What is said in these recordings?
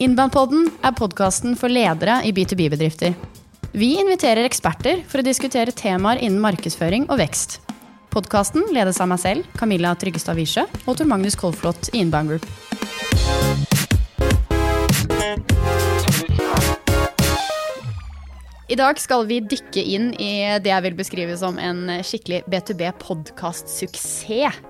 Innbandpodden er podkasten for ledere i B2B-bedrifter. Vi inviterer eksperter for å diskutere temaer innen markedsføring og vekst. Podkasten ledes av meg selv, Camilla Tryggestad Wiesche, og Tor Magnus Kolflot i Inbound Group. I dag skal vi dykke inn i det jeg vil beskrive som en skikkelig B2B-podkastsuksess.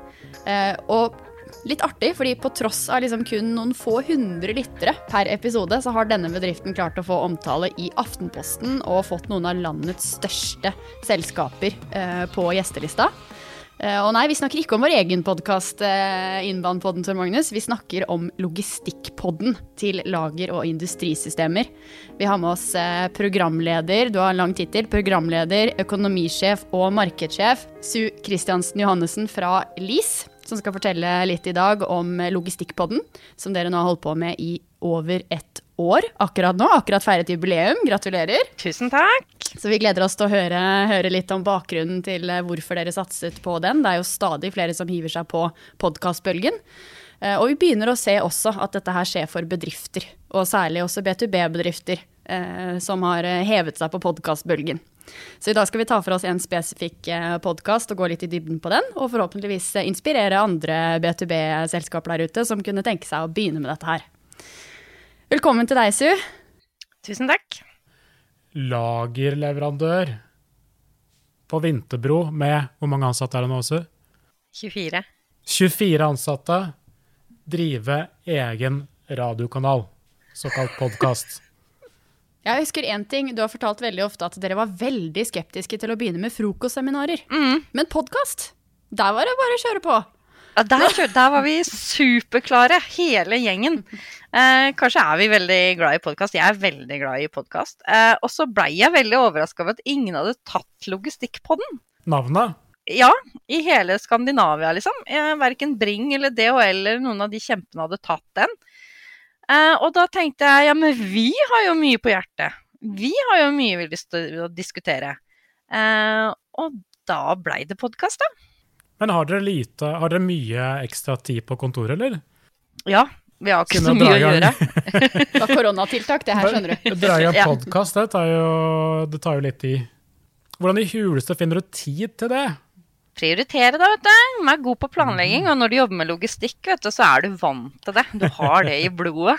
Eh, og litt artig, fordi på tross av liksom kun noen få hundre lyttere per episode, så har denne bedriften klart å få omtale i Aftenposten og fått noen av landets største selskaper eh, på gjestelista. Eh, og nei, vi snakker ikke om vår egen podkast, eh, Innbandpodden, Tor Magnus. Vi snakker om logistikkpodden til lager- og industrisystemer. Vi har med oss eh, programleder, du har en lang tittel, programleder, økonomisjef og markedssjef, Su Christiansen Johannessen fra LIS, som skal fortelle litt i dag om logistikkpodden, som dere nå har holdt på med i over ett år akkurat nå. Akkurat feiret jubileum. Gratulerer. Tusen takk. Så vi gleder oss til å høre, høre, litt om bakgrunnen til hvorfor dere satset på den. Det er jo stadig flere som hiver seg på podkastbølgen. Og vi begynner å se også at dette her skjer for bedrifter, og særlig også B2B-bedrifter, som har hevet seg på podkastbølgen. Så i dag skal vi ta for oss en spesifikk podkast og gå litt i dybden på den, og forhåpentligvis inspirere andre B2B-selskaper der ute som kunne tenke seg å begynne med dette her. Velkommen til deg, Su. Tusen takk. Lagerleverandør på Vinterbro med Hvor mange ansatte er det nå, Su? 24. 24 ansatte. Drive egen radiokanal. Såkalt podkast. Jeg husker én ting. Du har fortalt veldig ofte at dere var veldig skeptiske til å begynne med frokostseminarer. Mm. Men podkast, der var det bare å kjøre på. Ja, der, der, var vi superklare, hele gjengen. Eh, kanskje er vi veldig glad i podkast. Jeg er veldig glad i podkast. Eh, og så blei jeg veldig overraska over at ingen hadde tatt logistikk på den. Navnet? Ja, i hele Skandinavia, liksom. Eh, verken Bring eller DHL eller noen av de kjempene hadde tatt den. Uh, og da tenkte jeg ja, men vi har jo mye på hjertet. Vi har jo mye vi lyst til å diskutere. Uh, og da blei det podkast, da. Men har dere, lite, har dere mye ekstra tid på kontoret, eller? Ja. Vi har ikke så mye å gjøre. det var koronatiltak, det her, skjønner du. Dra i gang podkast, det, det tar jo litt tid. Hvordan i huleste finner du tid til det? Prioritere da, vet du. Du er god på planlegging, og når du jobber med logistikk, vet du, så er du vant til det. Du har det i blodet.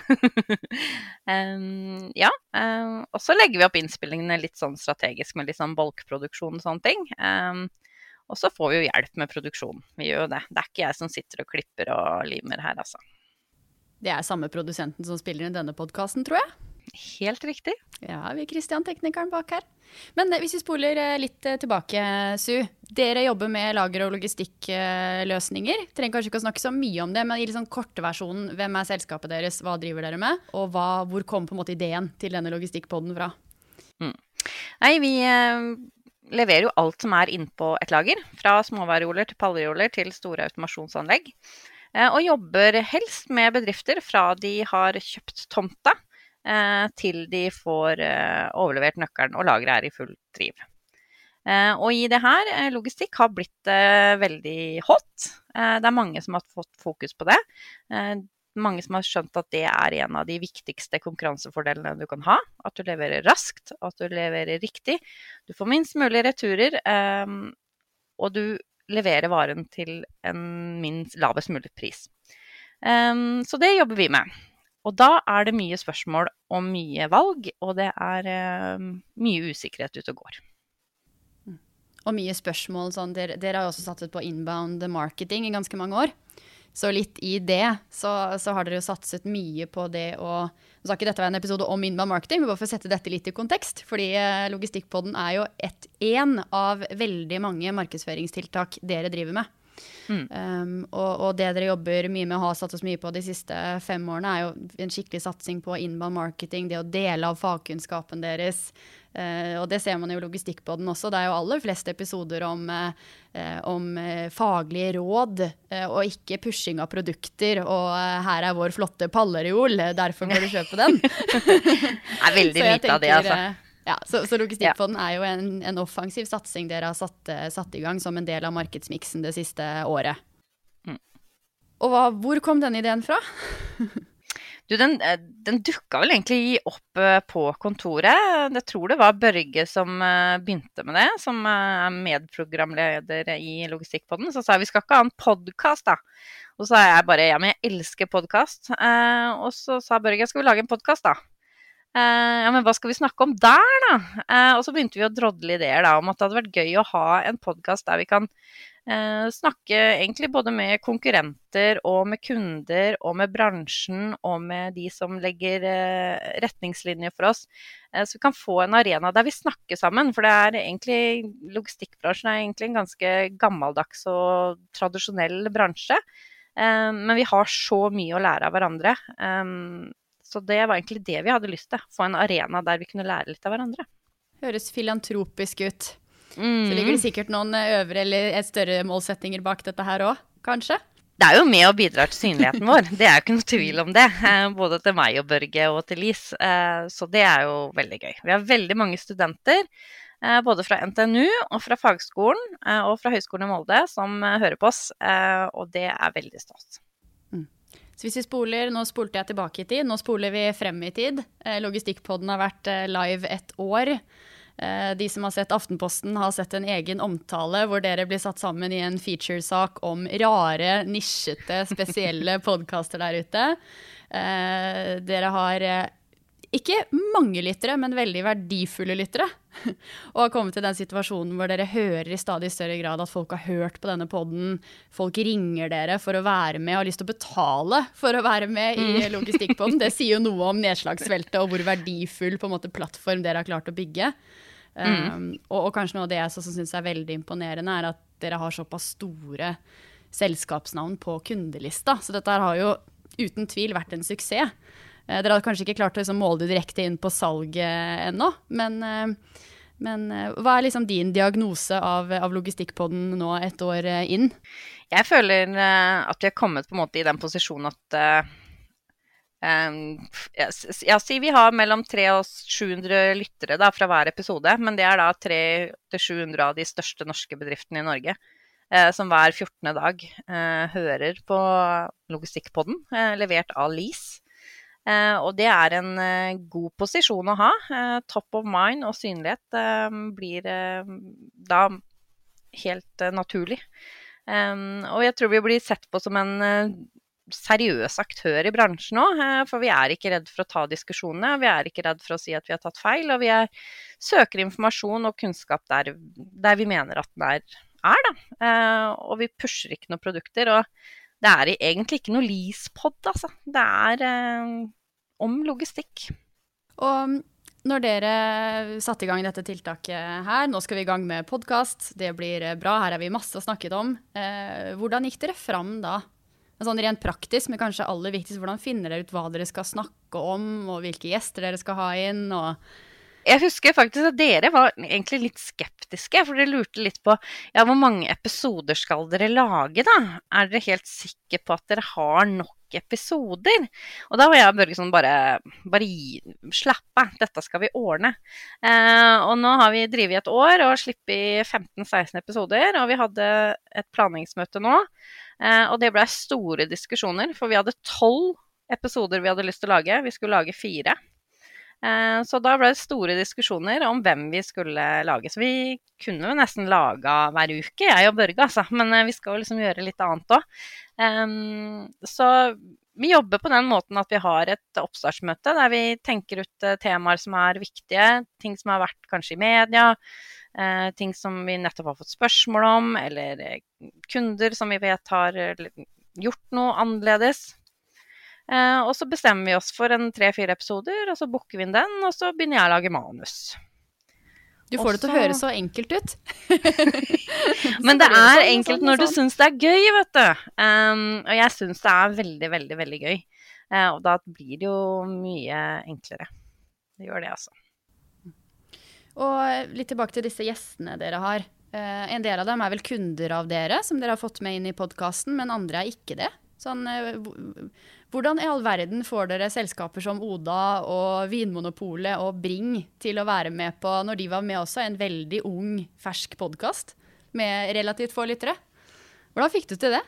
um, ja. Um, og så legger vi opp innspillingene litt sånn strategisk med litt sånn bolkproduksjon og sånne ting. Um, og så får vi jo hjelp med produksjon. Vi gjør jo det. Det er ikke jeg som sitter og klipper og limer her, altså. Det er samme produsenten som spiller inn denne podkasten, tror jeg. Helt riktig. Ja, vi er Christian, teknikeren bak her. Men hvis vi spoler litt tilbake, Su. Dere jobber med lager- og logistikkløsninger. Trenger kanskje ikke å snakke så mye om det, men i liksom kortversjonen, hvem er selskapet deres, hva driver dere med, og hva, hvor kom på en måte ideen til denne logistikkpoden fra? Mm. Nei, vi eh, leverer jo alt som er innpå et lager. Fra småvarejoler til pallejoler til store automasjonsanlegg. Eh, og jobber helst med bedrifter fra de har kjøpt tomta til de får overlevert nøkkelen og lageret er i full driv. Og i det her, logistikk har blitt veldig hot. Det er mange som har fått fokus på det. Mange som har skjønt at det er en av de viktigste konkurransefordelene du kan ha. At du leverer raskt, at du leverer riktig. Du får minst mulig returer, og du leverer varen til en minst lavest mulig pris. Så det jobber vi med. Og da er det mye spørsmål og mye valg, og det er eh, mye usikkerhet ute og går. Og mye spørsmål. Sånn, dere, dere, har også satset på inbound marketing i ganske mange år. Så litt i det så, så har dere jo satset mye på det å Nå skal ikke dette være en episode om inbound marketing, men bare for å sette dette litt i kontekst. Fordi uh, Logistikkpodden er jo ett én av veldig mange markedsføringstiltak dere driver med. Mm. Um, og, og, det dere jobber mye med og har satt oss mye på de siste fem årene, er jo en skikkelig satsing på inbound marketing, det å dele av fagkunnskapen deres. Uh, og det ser man jo i den også. Det er jo aller flest episoder om, uh, om uh, faglige råd og ikke pushing av produkter. Og her er vår flotte pallereol, derfor må du kjøpe den. det er veldig lite av det, altså. Ja, så, så Logistikkfonden ja. er jo en, en, offensiv satsing dere har satt, satt, i gang som en del av markedsmiksen det siste året. Mm. Og hva, hvor kom denne ideen fra? Du, den, eh, den dukka vel egentlig opp eh, på kontoret. Jeg tror det var Børge som eh, begynte med det, som er medprogramleder i Logistikkpodden. Så sa jeg vi skal ikke ha en podkast, da. Og så sa jeg bare ja, men jeg elsker podkast. Eh, og så sa Børge skal vi lage en podkast, da. Eh, ja, men hva skal vi snakke om der, da? Eh, og så begynte vi å drodle ideer da, om at det hadde vært gøy å ha en podkast der vi kan Eh, snakke egentlig både med konkurrenter og med kunder og med bransjen og med de som legger retningslinjer for oss. Så vi kan få en arena der vi snakker sammen. For det er egentlig, logistikkbransjen er egentlig en ganske gammeldags og tradisjonell bransje. Men vi har så mye å lære av hverandre. Så det var egentlig det vi hadde lyst til. Få en arena der vi kunne lære litt av hverandre. Høres filantropisk ut. Mm. Så ligger det sikkert noen eh, øvre eller større målsettinger bak dette her òg, kanskje? Det er jo med og bidrar til synligheten vår, det er jo ikke noe tvil om det. Eh, både til meg og Børge og til Lis. Eh, så det er jo veldig gøy. Vi har veldig mange studenter, både fra NTNU og fra fagskolen og fra Høgskolen i Molde, som hører på oss, og det er veldig stas. Så hvis vi spoler, Nå spolte jeg tilbake i tid, nå spoler vi frem i tid. Logistikkpodden har vært live et år. Eh, de som har sett Aftenposten, har sett en egen omtale hvor dere blir satt sammen i en featuresak om rare, nisjete, spesielle podkaster der ute. Eh, dere har eh, ikke mange lyttere, men veldig verdifulle lyttere. Og har kommet til den situasjonen hvor dere hører i stadig større grad at folk har hørt på denne poden. Folk ringer dere for å være med og har lyst til å betale for å være med i mm. Logistikkpodden. Det sier jo noe om nedslagsfeltet og hvor verdifull måte, plattform dere har klart å bygge. Um, og, og, kanskje noe av det jeg syns er veldig imponerende, er at dere har såpass store selskapsnavn på kundelista. Så dette har jo uten tvil vært en suksess. Uh, dere hadde kanskje ikke klart å liksom, måle det direkte inn på salget ennå, men, uh, men uh, hva er liksom din diagnose av, av logistikkpodden nå et år inn? Jeg føler at vi har kommet på en måte i den posisjonen at Um, ja, si vi har mellom 300 og 700 lyttere da, fra hver episode. Men det er da 300-700 av de største norske bedriftene i Norge Eh, som hver 14. dag eh, hører på Logistikkpodden, eh, levert av LIS. Og det er en god posisjon å ha. top of mind og synlighet blir da helt naturlig. Og jeg tror vi blir sett på som en seriøs aktør i bransjen òg. Eh, for vi er ikke redd for å ta diskusjonene. Vi er ikke redd for å si at vi har tatt feil. Og vi er, søker informasjon og kunnskap der, der vi mener at den er, er da. Eh, og vi pusher ikke noen produkter. Og det er egentlig ikke noe leasepod, altså. Det er eh, om logistikk. Og når dere satte i gang dette tiltaket her, nå skal vi i gang med podkast, det blir bra, her er vi masse å snakke om. Eh, hvordan gikk dere fram da? sånn rent praktisk, men kanskje aller viktigst, hvordan finner dere ut hva dere skal snakke om, og hvilke gjester dere skal ha inn? og jeg husker faktisk at dere var egentlig litt skeptiske, for dere lurte litt på ja, hvor mange episoder skal dere lage, da? Er dere helt sikre på at dere har nok episoder? Og da var jeg og Børge sånn bare, bare slapp av, dette skal vi ordne. Eh, og nå har vi drevet et år og sluppet 15-16 episoder, og vi hadde et planleggingsmøte nå. Eh, og det ble store diskusjoner, for vi hadde tolv episoder vi hadde lyst til å lage. Vi skulle lage fire. Eh, så da ble det store diskusjoner om hvem vi skulle lage. Så vi kunne jo nesten laga hver uke, jeg og Børge, altså. Men eh, vi skal jo liksom gjøre litt annet òg. Så vi jobber på den måten at vi har et oppstartsmøte der vi tenker ut eh, temaer som er viktige, ting som har vært kanskje i media. ting som vi nettopp har fått spørsmål om, eller kunder som vi vet har gjort noe annerledes. Eh, og så bestemmer vi oss for en tre-fire episoder, og så booker vi inn den, og så begynner jeg å lage manus. Du får Også... det til å høres så enkelt ut. Men det er sånn, enkelt sånn, når du sånn. syns det er gøy, vet du. Um, og jeg syns det er veldig, veldig, veldig gøy. Uh, og da blir det jo mye enklere. Det gjør det, altså. Og litt tilbake til disse gjestene dere har. Uh, en del av dem er vel kunder av dere, som dere har fått med inn i podkasten, men andre er ikke det. Sånn, uh, hvordan i all verden får dere selskaper som Oda og Vinmonopolet og Bring til å være med på, når de var med også, en veldig ung, fersk podkast med relativt få lyttere? Hvordan fikk du til det?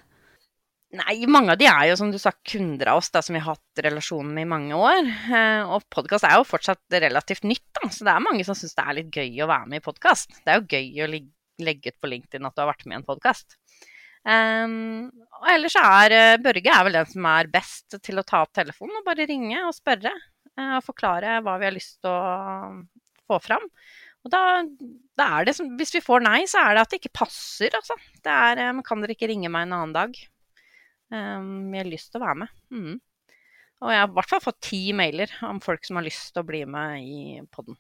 Nei, mange av de er jo som du sa kunder av oss, da, som vi har hatt relasjonen med i mange år. Eh, og podkast er jo fortsatt relativt nytt, da, så det er mange som syns det er litt gøy å være med i podkast. Det er jo gøy å legge ut på LinkedIn at du har vært med i en podkast. Um, og ellers er uh, Børge er vel den som er best til å ta opp telefonen og bare ringe og spørre. Uh, og forklare hva vi har lyst til å få fram. Og da, da er det, som, Hvis vi får nei, så er det at det ikke passer, altså. Det er um, Kan dere ikke ringe meg en annen dag? Um, jeg har lyst til å være med. Mm. Og jeg har i hvert fall fått ti mailer om folk som har lyst til å bli med i poden.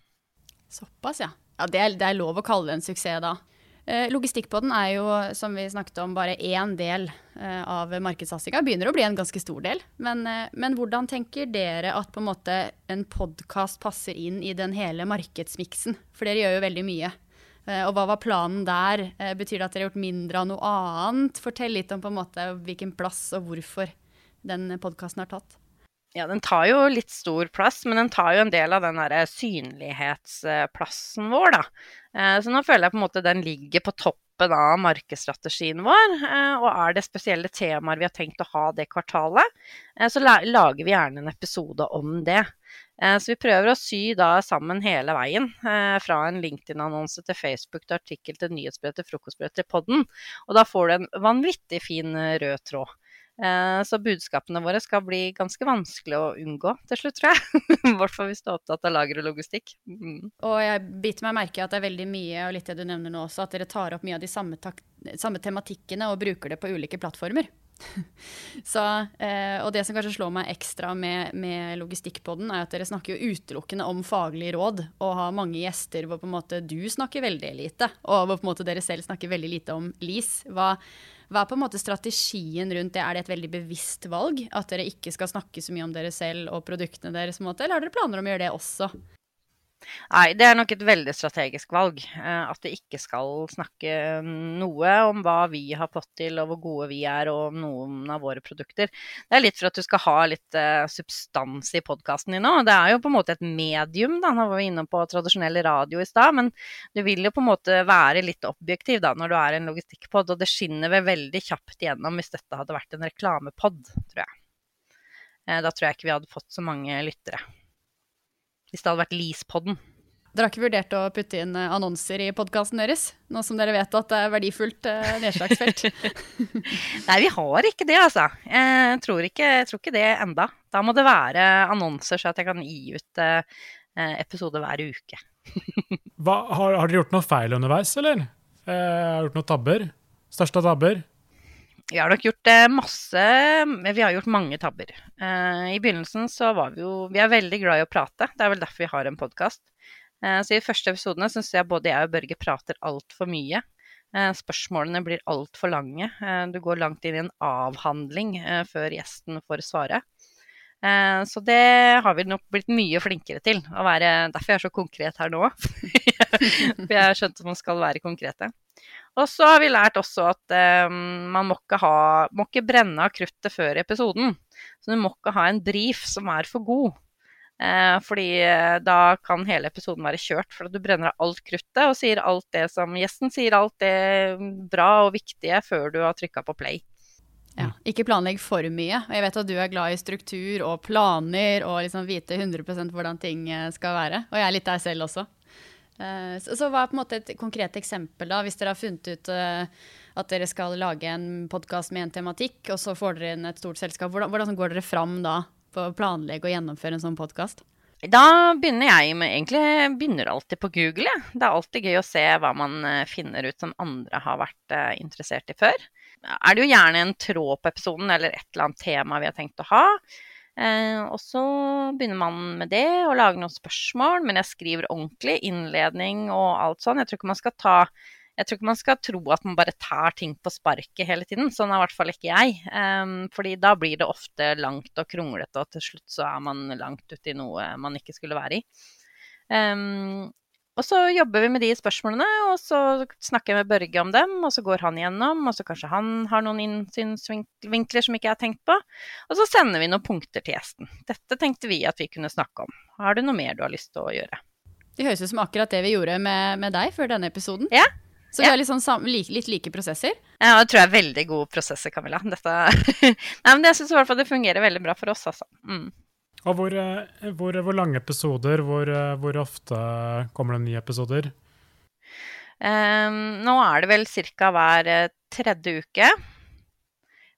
Såpass, ja. ja det, er, det er lov å kalle det en suksess da. Eh, logistikkpodden er jo, som vi snakket om, bare én del eh, av markedssatsinga. Begynner å bli en ganske stor del. Men, eh, men hvordan tenker dere at på en måte en podkast passer inn i den hele markedsmiksen? For dere gjør jo veldig mye. Og hva var planen der? Betyr det at dere har gjort mindre av noe annet? Fortell litt om på en måte hvilken plass og hvorfor den podkasten har tatt. Ja, den tar jo litt stor plass, men den tar jo en del av den derre synlighetsplassen vår, da. Eh, så nå føler jeg på en måte den ligger på toppen av markedsstrategien vår. Eh, og er det spesielle temaer vi har tenkt å ha det kvartalet, eh, så lager vi gjerne en episode om det. Så vi prøver å sy da sammen hele veien, fra en LinkedIn-annonse til Facebook til artikkel til nyhetsbrev til frokostbrev til podden. Og da får du en vanvittig fin rød tråd. Eh, så budskapene våre skal bli ganske vanskelig å unngå til slutt, tror jeg. I hvert fall hvis du er opptatt av lager og logistikk. Mm. Og jeg biter meg merke i at det er veldig mye, og litt det du nevner nå også, at dere tar opp mye av de samme, samme tematikkene og bruker det på ulike plattformer. Så, eh, og det som kanskje slår meg ekstra med, med logistikkpodden, er at dere snakker jo utelukkende om faglig råd, og har mange gjester hvor på en måte du snakker veldig lite, og hvor på en måte dere selv snakker veldig lite om LIS. Hva, hva er på en måte strategien rundt det? Er det et veldig bevisst valg? At dere ikke skal snakke så mye om dere selv og produktene deres, eller har dere planer om å gjøre det også? Nei, det er nok et veldig strategisk valg. Eh, at vi ikke skal snakke noe om hva vi har fått til, og hvor gode vi er, og om noen av våre produkter. Det er litt for at du skal ha litt uh, substans i podkasten din òg. Det er jo på en måte et medium, da. Nå var vi inne på tradisjonell radio i stad, men du vil jo på en måte være litt objektiv da når du er en logistikkpod, og det skinner vel veldig kjapt igjennom hvis dette hadde vært en reklamepod, tror jeg. Uh, da tror jeg ikke vi hadde fått så mange lyttere hvis det hadde vært Leaspodden. Dere har ikke vurdert å putte inn eh, annonser i podkasten deres? Nå som dere vet at det er verdifullt eh, nedslagsfelt? Nei, vi har ikke det, altså. Jeg tror ikke, jeg tror ikke det enda. Da må det være annonser, så at jeg kan gi ut eh, episode hver uke. Hva, har, har, dere gjort noe feil underveis, eller? Eh, har dere gjort noen tabber? Største tabber? Vi har nok gjort eh, masse Vi har gjort mange tabber. Eh, I begynnelsen så var vi jo Vi er veldig glad i å prate. Det er vel derfor vi har en podkast. Eh, så i de første episodene syns jeg både jeg og Børge prater altfor mye. Spørsmålene blir altfor lange. Du går langt inn i en avhandling før gjesten får svare. Så det har vi nok blitt mye flinkere til. Å være, derfor jeg er så konkret her nå. For jeg har skjønt at man skal være konkrete. Og så har vi lært også at eh, man må ikke, ha, må ikke brenne av kruttet før episoden. Så du må ikke ha en brief som er for god. Eh, fordi eh, da kan hele episoden være kjørt, for du brenner av alt kruttet og sier alt det som gjesten sier, alt det bra og viktige før du har trykka på play. Ja, ikke planlegg for mye. Og jeg vet at du er glad i struktur og planer og liksom vite 100 hvordan ting eh, skal være. Og jeg er litt deg selv også. Eh, så, hva er på en måte et konkret eksempel, da, hvis dere har funnet ut uh, at dere skal lage en podkast med en tematikk, og så får dere inn et stort selskap. Hvordan, hvordan går dere fram da på å planlegge og gjennomføre en sånn podkast? Da begynner jeg med Egentlig begynner alltid på Google. Ja. Det er alltid gøy å se hva man eh, finner ut som andre har vært interessert i før. Er det jo gjerne en tråd på episoden eller et eller annet tema vi har tenkt å ha. Eh, og så begynner man med det og lager noen spørsmål, men jeg skriver ordentlig. Innledning og alt sånn. Jeg tror ikke man skal ta jeg tror ikke man skal tro at man bare tar ting på sparket hele tiden. Sånn er i hvert fall ikke jeg. Um, fordi da blir det ofte langt og kronglete, og til slutt så er man langt uti noe man ikke skulle være i. Um, og så jobber vi med de spørsmålene, og så snakker jeg med Børge om dem. Og så går han igjennom, og så kanskje han har noen innsynsvinkler som ikke jeg har tenkt på. Og så sender vi noen punkter til gjesten. Dette tenkte vi at vi kunne snakke om. Har du noe mer du har lyst til å gjøre? Det høres ut som akkurat det vi gjorde med, med deg før denne episoden. Ja, Så vi har litt, sånn, litt like prosesser. Ja, det tror jeg er veldig gode prosesser, Camilla. Dette Nei, men jeg syns i hvert fall det fungerer veldig bra for oss, altså. Mm. Og hvor, eh, hvor, hvor lange episoder? Hvor, eh, hvor ofte kommer det nye episoder? Um, nå er det vel ca. hver eh, tredje uke.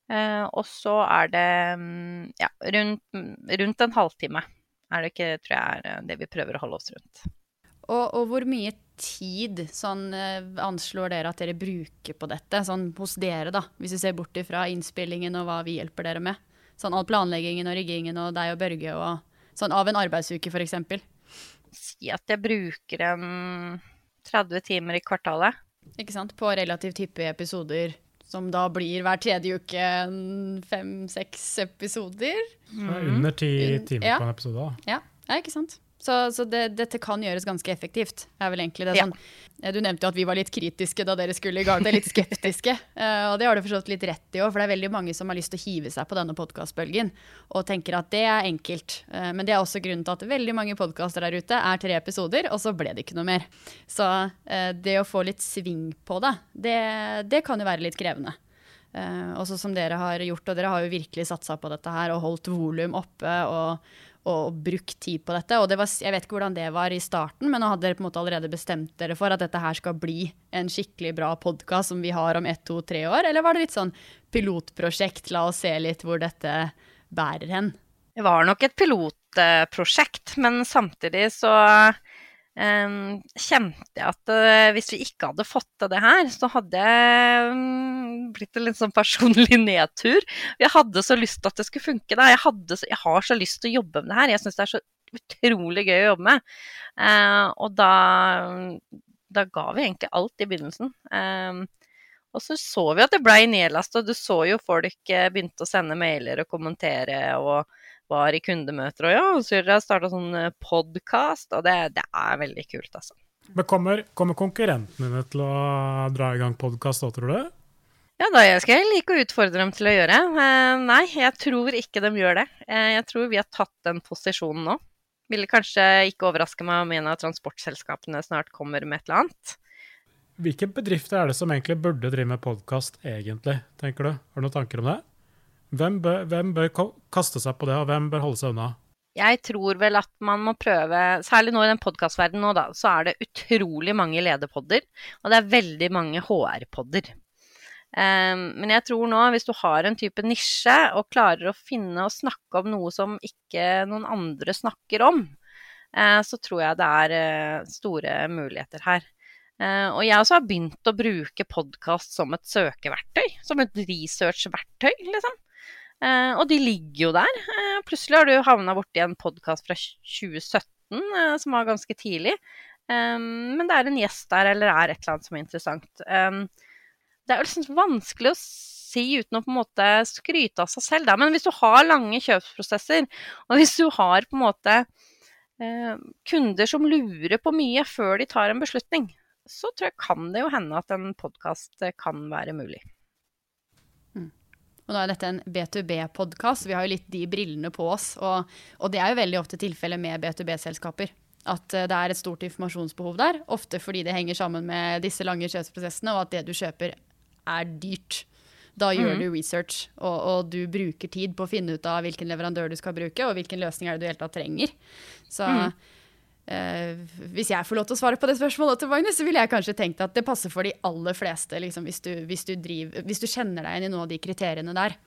Uh, og så er det mm, ja, rundt, rundt en halvtime. Er det ikke, tror jeg er det vi prøver å holde oss rundt. Og, og hvor mye tid sånn, anslår dere at dere bruker på dette, sånn hos dere, da? Hvis vi ser bort ifra innspillingen og hva vi hjelper dere med. Sånn all planleggingen og riggingen og deg og Børge og sånn av en arbeidsuke, f.eks. Si at jeg bruker en 30 timer i kvartalet. Ikke sant? På relativt hyppige episoder, som da blir hver tredje uke fem-seks episoder. Mm. er under ti Mm, timer ja. på en episode. da. Ja, ja ikke sant? Så, så det, dette kan gjøres ganske effektivt. er vel egentlig det sånn. Ja. Du nevnte jo at vi var litt kritiske da dere skulle i gang. Det er litt skeptiske. uh, og det har du forstått litt rett i òg, for det er veldig mange som har lyst til å hive seg på denne podkastbølgen og tenker at det er enkelt. Uh, men det er også grunnen til at veldig mange podkaster der ute er tre episoder, og så ble det ikke noe mer. Så uh, det å få litt sving på det, det, det kan jo være litt krevende. Uh, også som dere har gjort, og dere har jo virkelig satsa på dette her og holdt volum oppe og, og brukt tid på dette. Og det var, jeg vet ikke hvordan det var i starten, men nå hadde dere på en måte allerede bestemt dere for at dette her skal bli en skikkelig bra podkast som vi har om ett, to, tre år? Eller var det litt sånn pilotprosjekt, la oss se litt hvor dette bærer hen? Det var nok et pilotprosjekt, men samtidig så em, kjente jeg at uh, hvis vi ikke hadde fått til det her, så hadde jeg um, blitt en litt sånn personlig nedtur. Jeg hadde så lyst til at det skulle funke. Da. Jeg, så- jeg har så lyst til å jobbe med det her. Jeg syns det er så utrolig gøy å jobbe med. Uh, og da, da ga vi egentlig alt i begynnelsen. Um, og så så vi at det blei nedlasta. du så jo folk eh, begynte å sende mailer og kommentere og var i kundemøter og ja, så har jeg starta sånn podkast, og det, det er veldig kult, altså. Men kommer, kommer konkurrentene dine til å dra i gang podkast òg, tror du? Ja, da skal jeg like å utfordre dem til å gjøre. Eh, nei, jeg tror ikke de gjør det. Eh, jeg tror vi har tatt den posisjonen nå. Ville kanskje ikke overraske meg om en av transportselskapene snart kommer med et eller annet. Hvilke bedrifter er det som egentlig burde drive med podkast, egentlig, tenker du? Har du noen tanker om det? Hvem bør, hvem bør kaste seg på det, og hvem bør holde seg unna? Jeg tror vel at man må prøve, særlig nå i den podkastverdenen nå, da, så er det utrolig mange lederpodder, og det er veldig mange HR-podder. Um, men jeg tror nå, hvis du har en type nisje og klarer å finne og snakke om noe som ikke noen andre snakker om, eh, så tror jeg det er eh, store muligheter her. Uh, og jeg også har begynt å bruke podkast som et søkeverktøy, som et researchverktøy, liksom. Eh, og de ligger jo der. Eh, plutselig har du havna borti en podkast fra 2017 eh, som var ganske tidlig. Men det er en gjest der, eller er et eller annet som er interessant. Det er jo liksom vanskelig å si uten å på en måte skryte av seg selv, da. Men hvis du har lange kjøpsprosesser, og hvis du har på en måte kunder som lurer på mye før de tar en beslutning, så tror jeg kan det jo hende at en podkast kan være mulig. Og nå er dette en B2B-podkast, vi har jo litt de brillene på oss. Og, og det er jo veldig ofte tilfellet med B2B-selskaper. At eh, det er et stort informasjonsbehov der, ofte fordi det henger sammen med disse lange kjøpsprosessene, og at det du kjøper er dyrt. Da gjør mm. du research, og, og du bruker tid på å finne ut av hvilken leverandør du skal bruke, og hvilken løsning er det du helt tatt trenger. Så Mhm. Eh, hvis jeg får lov til å svare på det spørsmålet til Magnus, så ville jeg kanskje tenkt at det passer for de aller fleste, liksom, hvis, du, hvis, du driver, hvis du kjenner deg inn i noen av de kriteriene der.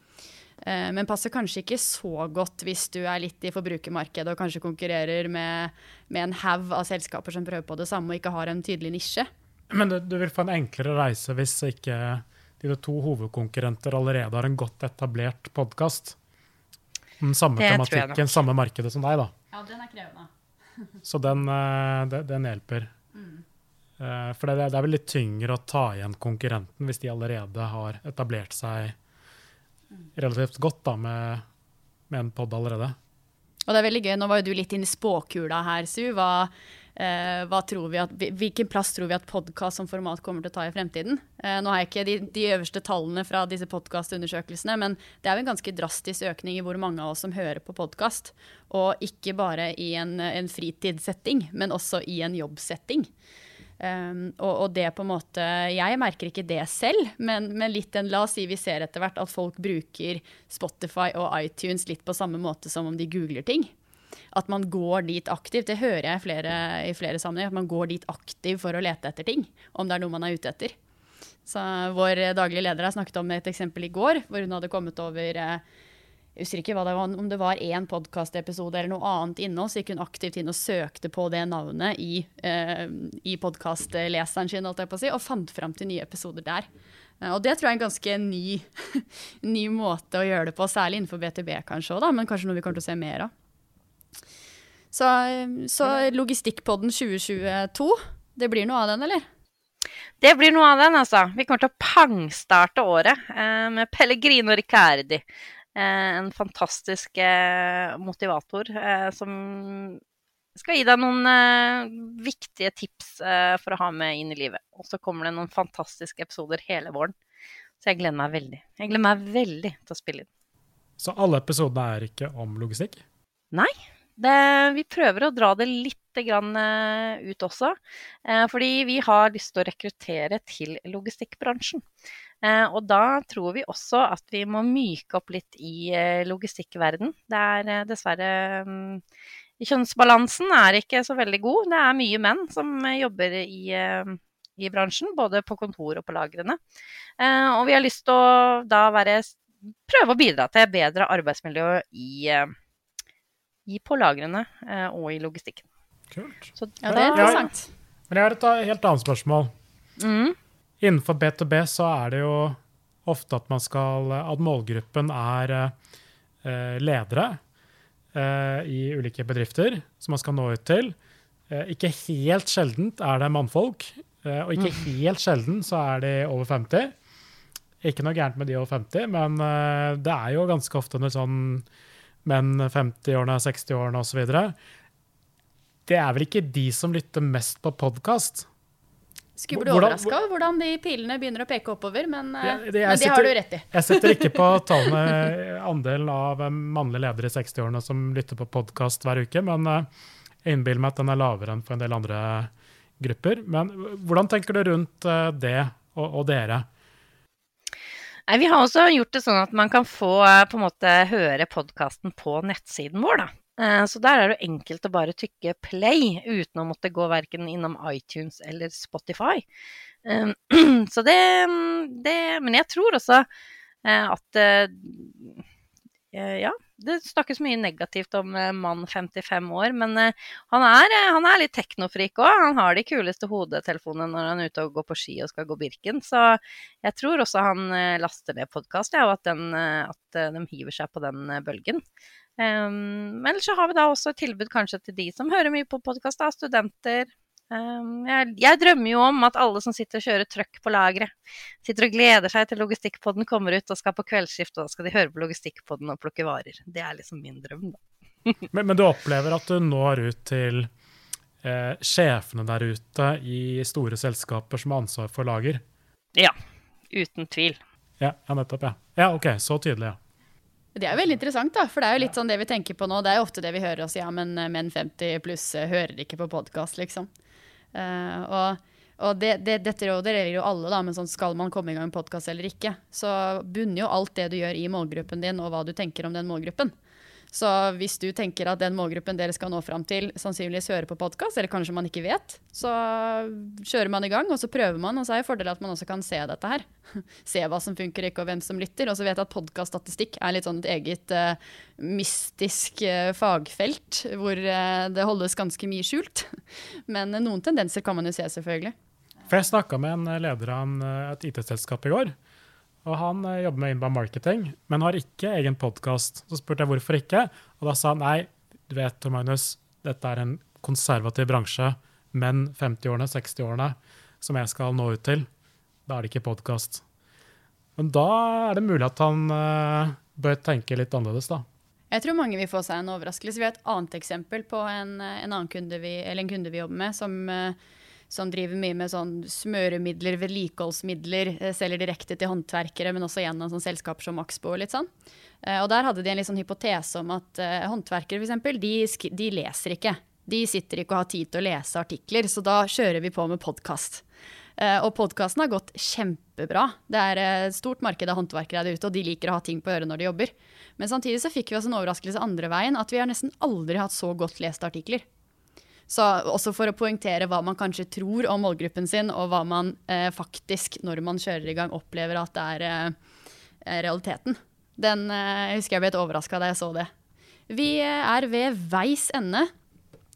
Eh, men passer kanskje ikke så godt hvis du er litt i forbrukermarkedet og kanskje konkurrerer med, med en haug av selskaper som prøver på det samme og ikke har en tydelig nisje. Men du, du vil få en enklere reise hvis ikke dine to hovedkonkurrenter allerede har en godt etablert podkast. Den samme Det tematikken, samme markedet som deg, da. Ja, den er krevende. Så den, eh, den hjelper. Eh, For det, det er vel litt tyngre å ta igjen konkurrenten hvis de allerede har etablert seg relativt godt da, med, med en pod allerede. Og det er veldig gøy, nå var jo du litt inne i spåkula her, Su. Hva, hva tror vi at, hvilken plass tror vi at podkast som format kommer til å ta i fremtiden? Eh, nå har jeg ikke de, de øverste tallene fra disse podkastundersøkelsene, men det er jo en ganske drastisk økning i hvor mange av oss som hører på podkast. Og ikke bare i en, en fritidssetting, men også i en jobbsetting. Um, og, og, det på en måte Jeg merker ikke det selv, men, men litt den, la oss si vi ser etter hvert at folk bruker Spotify og iTunes litt på samme måte som om de googler ting. At man går dit aktivt. Det hører jeg flere, i flere sammenhenger. At man går dit aktivt for å lete etter ting. Om det er noe man er ute etter. Så Vår daglige leder har snakket om et eksempel i går, hvor hun hadde kommet over eh, jeg husker ikke det var, om det var én podkastepisode eller noe annet inne, så gikk hun aktivt inn og søkte på det navnet i, eh, i podkastleseren sin si, og fant fram til nye episoder der. Eh, og det tror jeg er en ganske ny, ny, måte å gjøre det på, særlig innenfor BTB kanskje òg, men kanskje noe vi kommer til å se mer av. Så, så Logistikkpodden 2022, det blir noe av den, eller? Det blir noe av den, altså. Vi kommer til å pangstarte året eh, med Pellegrino Riccardi. Eh, en fantastisk eh, motivator eh, som skal gi deg noen viktige tips for å ha med inn i livet. Og så kommer det noen fantastiske episoder hele våren. Så jeg gleder meg veldig. Jeg gleder meg veldig til å spille inn. Så alle episodene er ikke om logistikk? Nei. Det, vi prøver å dra det litt ut også. Fordi vi har lyst til å rekruttere til logistikkbransjen. Eh, og da tror vi også at vi må myke opp litt i eh, logistikkverden. Det er eh, dessverre mm, Kjønnsbalansen er ikke så veldig god. Det er mye menn som jobber i, i bransjen, både på kontor og på lagrene. Og vi har lyst til å da være, prøve å bidra til bedre arbeidsmiljø i, i på lagrene og i logistikken. Kult. Så, ja, det er interessant. Men jeg har et helt annet spørsmål. Mm. Innenfor B2B så er det jo ofte at man skal At målgruppen er eh, ledere eh, i ulike bedrifter som man skal nå ut til. Eh, ikke helt sjeldent er det mannfolk, eh, og ikke mm. helt sjelden så er de over 50. Ikke noe gærent med de over 50, men eh, det er jo ganske ofte en sånn menn 50-årene, 60-årene osv. Det er vel ikke de som lytter mest på podkast? Skulle bli overraska over hvordan de pilene begynner å peke oppover, men, eh, det, men det har du rett i. jeg setter ikke på tallene andelen av eh, mannlige ledere i 60-årene som lytter på podkast hver uke, men eh, jeg innbiller meg at den er lavere enn for en del andre grupper. Men hvordan tenker du rundt det og, og dere? Nei, vi har også gjort det sånn at man kan få på en måte høre podkasten på nettsiden vår. da. Eh, så der er det enkelt å bare trykke play uten å måtte gå verken innom iTunes eller Spotify. Eh, så det, det Men jeg tror også eh, at Ja, det snakkes mye negativt om mann 55 år, men han er, han er litt teknofrik òg. Han har de kuleste hodetelefonene når han er ute og går på ski og skal gå Birken. Så jeg tror også han laster ned podkast, ja, og at, den, at de hiver seg på den bølgen. Um, ellers så har vi da også et tilbud kanskje til de som hører mye på podkast, studenter. Um, jeg, jeg, drømmer jo om at alle som sitter og kjører trøkk på lageret, sitter og gleder seg til Logistikkpodden kommer ut og skal på kveldsskift, og da skal de høre på Logistikkpodden og plukke varer. Det er liksom min drøm, da. men, men, du opplever at du når ut til eh, sjefene der ute i store selskaper som har ansvar for lager? Ja. Uten tvil. Ja, ja nettopp. Ja. ja, OK. Så tydelig, ja. Det er jo veldig interessant, da, for det er jo litt sånn det vi tenker på nå. Det er jo ofte det vi hører oss, ja, men menn 50 pluss eh, hører ikke på podkast, liksom. Uh, og, og det, det, dette rådet gjelder jo alle, da, men sånn skal man komme i gang med podkast eller ikke, så bunner jo alt det du gjør i målgruppen din, og hva du tenker om den målgruppen. Så hvis du tenker at den målgruppen dere skal nå fram til, sannsynligvis hører på podkast, eller kanskje man ikke vet, så kjører man i gang, og så prøver man. Og så er det fordelen at man også kan se dette her. se hva som funker ikke, og hvem som lytter. Og så vet jeg at podkaststatistikk er litt sånn et eget uh, mystisk uh, fagfelt, hvor uh, det holdes ganske mye skjult. Men noen tendenser kan man jo se, selvfølgelig. For jeg snakka med en leder av et IT-selskap i går. Og han eh, jobber med inbound marketing, men har ikke egen podkast. Så spurte jeg hvorfor ikke, og da sa han nei, du vet Tor Magnus, dette er en konservativ bransje. men 50-årene, 60-årene som jeg skal nå ut til. Da er det ikke podkast. Men da er det mulig at han uh, bør tenke litt annerledes, da. Jeg tror mange vil få seg en overraskelse. Vi har et annet eksempel på en, en, kunde, vi, en kunde vi, jobber med, som uh, som driver mye med sånn smøremidler, vedlikeholdsmidler, eh, selger direkte til håndverkere, men også gjennom sånn selskaper som Maxbo og litt sånn. Uh, og der hadde de en litt sånn hypotese om at uh, håndverkere for de, de leser ikke. de sitter ikke og har tid til å lese artikler, så da kjører vi på med podkast. Og podkasten har gått kjempebra. Det er et stort marked av håndverkere der ute, og de liker å ha ting på øret når de jobber. Men samtidig så fikk vi oss en overraskelse andre veien, at vi har nesten aldri hatt så godt leste artikler. Så også for å poengtere hva man kanskje tror om målgruppen sin, og hva man eh, faktisk, når man kjører i gang, opplever at det er eh, realiteten. Den eh, husker jeg ble litt overraska da jeg så det. Vi er ved veis ende.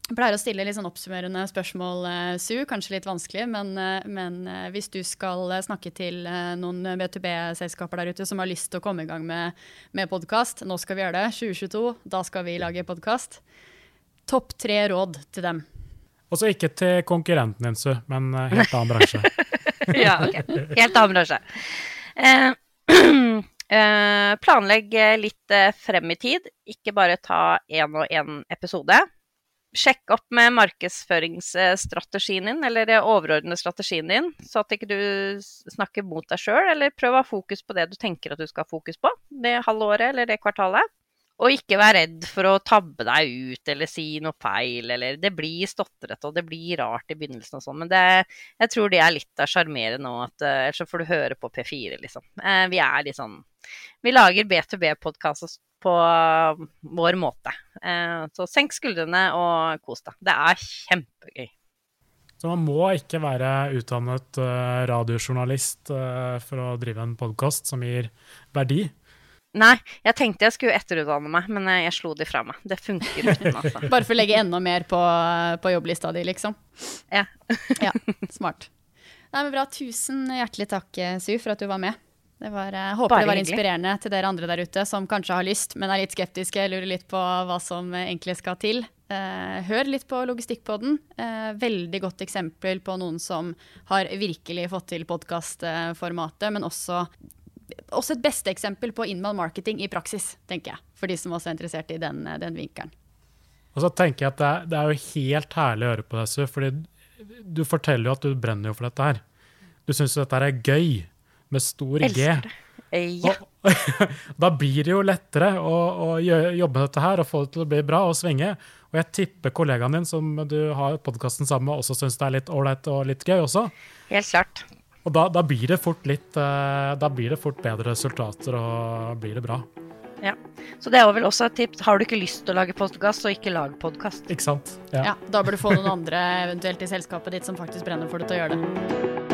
Jeg pleier å stille litt sånn oppsummerende spørsmål, uh, Su. Kanskje litt vanskelig, men, men hvis du skal snakke til noen B2B-selskaper der ute som har lyst til å komme i gang med, med podkast, nå skal vi gjøre det, 2022, da skal vi lage podkast. Topp tre råd til dem. Også ikke til konkurrenten din, Su, men helt annen bransje. ja, ok. Helt annen bransje. planlegg litt frem i tid, ikke bare ta én og én episode sjekk opp med markedsføringsstrategien din, eller overordnede strategien din, så at ikke du snakker mot deg sjøl, eller prøv å ha fokus på det du tenker at du skal ha fokus på det halvåret eller det kvartalet. Og ikke vær redd for å tabbe deg ut eller si noe feil, eller Det blir stotrete og det blir rart i begynnelsen og sånn, men det, jeg tror det er litt av sjarmeret nå, at eh, ellers så får du høre på P4, liksom. Eh, vi er litt sånn Vi lager B2B-podkast på vår måte. Eh, så senk skuldrene og kos deg. Det er kjempegøy. Så man må ikke være utdannet radiojournalist for å drive en podkast som gir verdi? Nei, jeg tenkte jeg skulle etterutdanne meg, men jeg slo de fra meg. Det funker uten, altså. Bare for å legge enda mer på, på jobblista di, liksom? Ja. ja. Smart. Nei, men bra. Tusen hjertelig takk, Su, for at du var med. Det var, jeg eh, håper Bare det var inspirerende til dere andre der ute som kanskje har lyst, men er litt skeptiske, lurer litt på hva som egentlig skal til. Eh, hør litt på Logistikkpodden. Eh, veldig godt eksempel på noen som har virkelig fått til podkastformatet, men også, også et beste eksempel på inbound marketing i praksis, tenker jeg. For de som også er interessert i den, den vinkelen. Og så tenker jeg at det er, det er, jo helt herlig å høre på deg, fordi du forteller jo at du brenner jo for dette her. Du syns dette er gøy med stor G. Ja. da blir det jo lettere å, å, jobbe med dette her og få det til å bli bra og svinge. Og jeg tipper kollegaen din som du har podkasten sammen med, også syns det er litt ålreit og litt gøy også. Helt klart. Og da, da, blir det fort litt eh, Da blir det fort bedre resultater, og blir det bra. Ja. Så det er vel også et tips. Har du ikke lyst til å lage podkast, så ikke lag podkast. Ikke sant. Ja. ja. Da bør du få noen andre eventuelt i selskapet ditt som faktisk brenner for det til å gjøre det.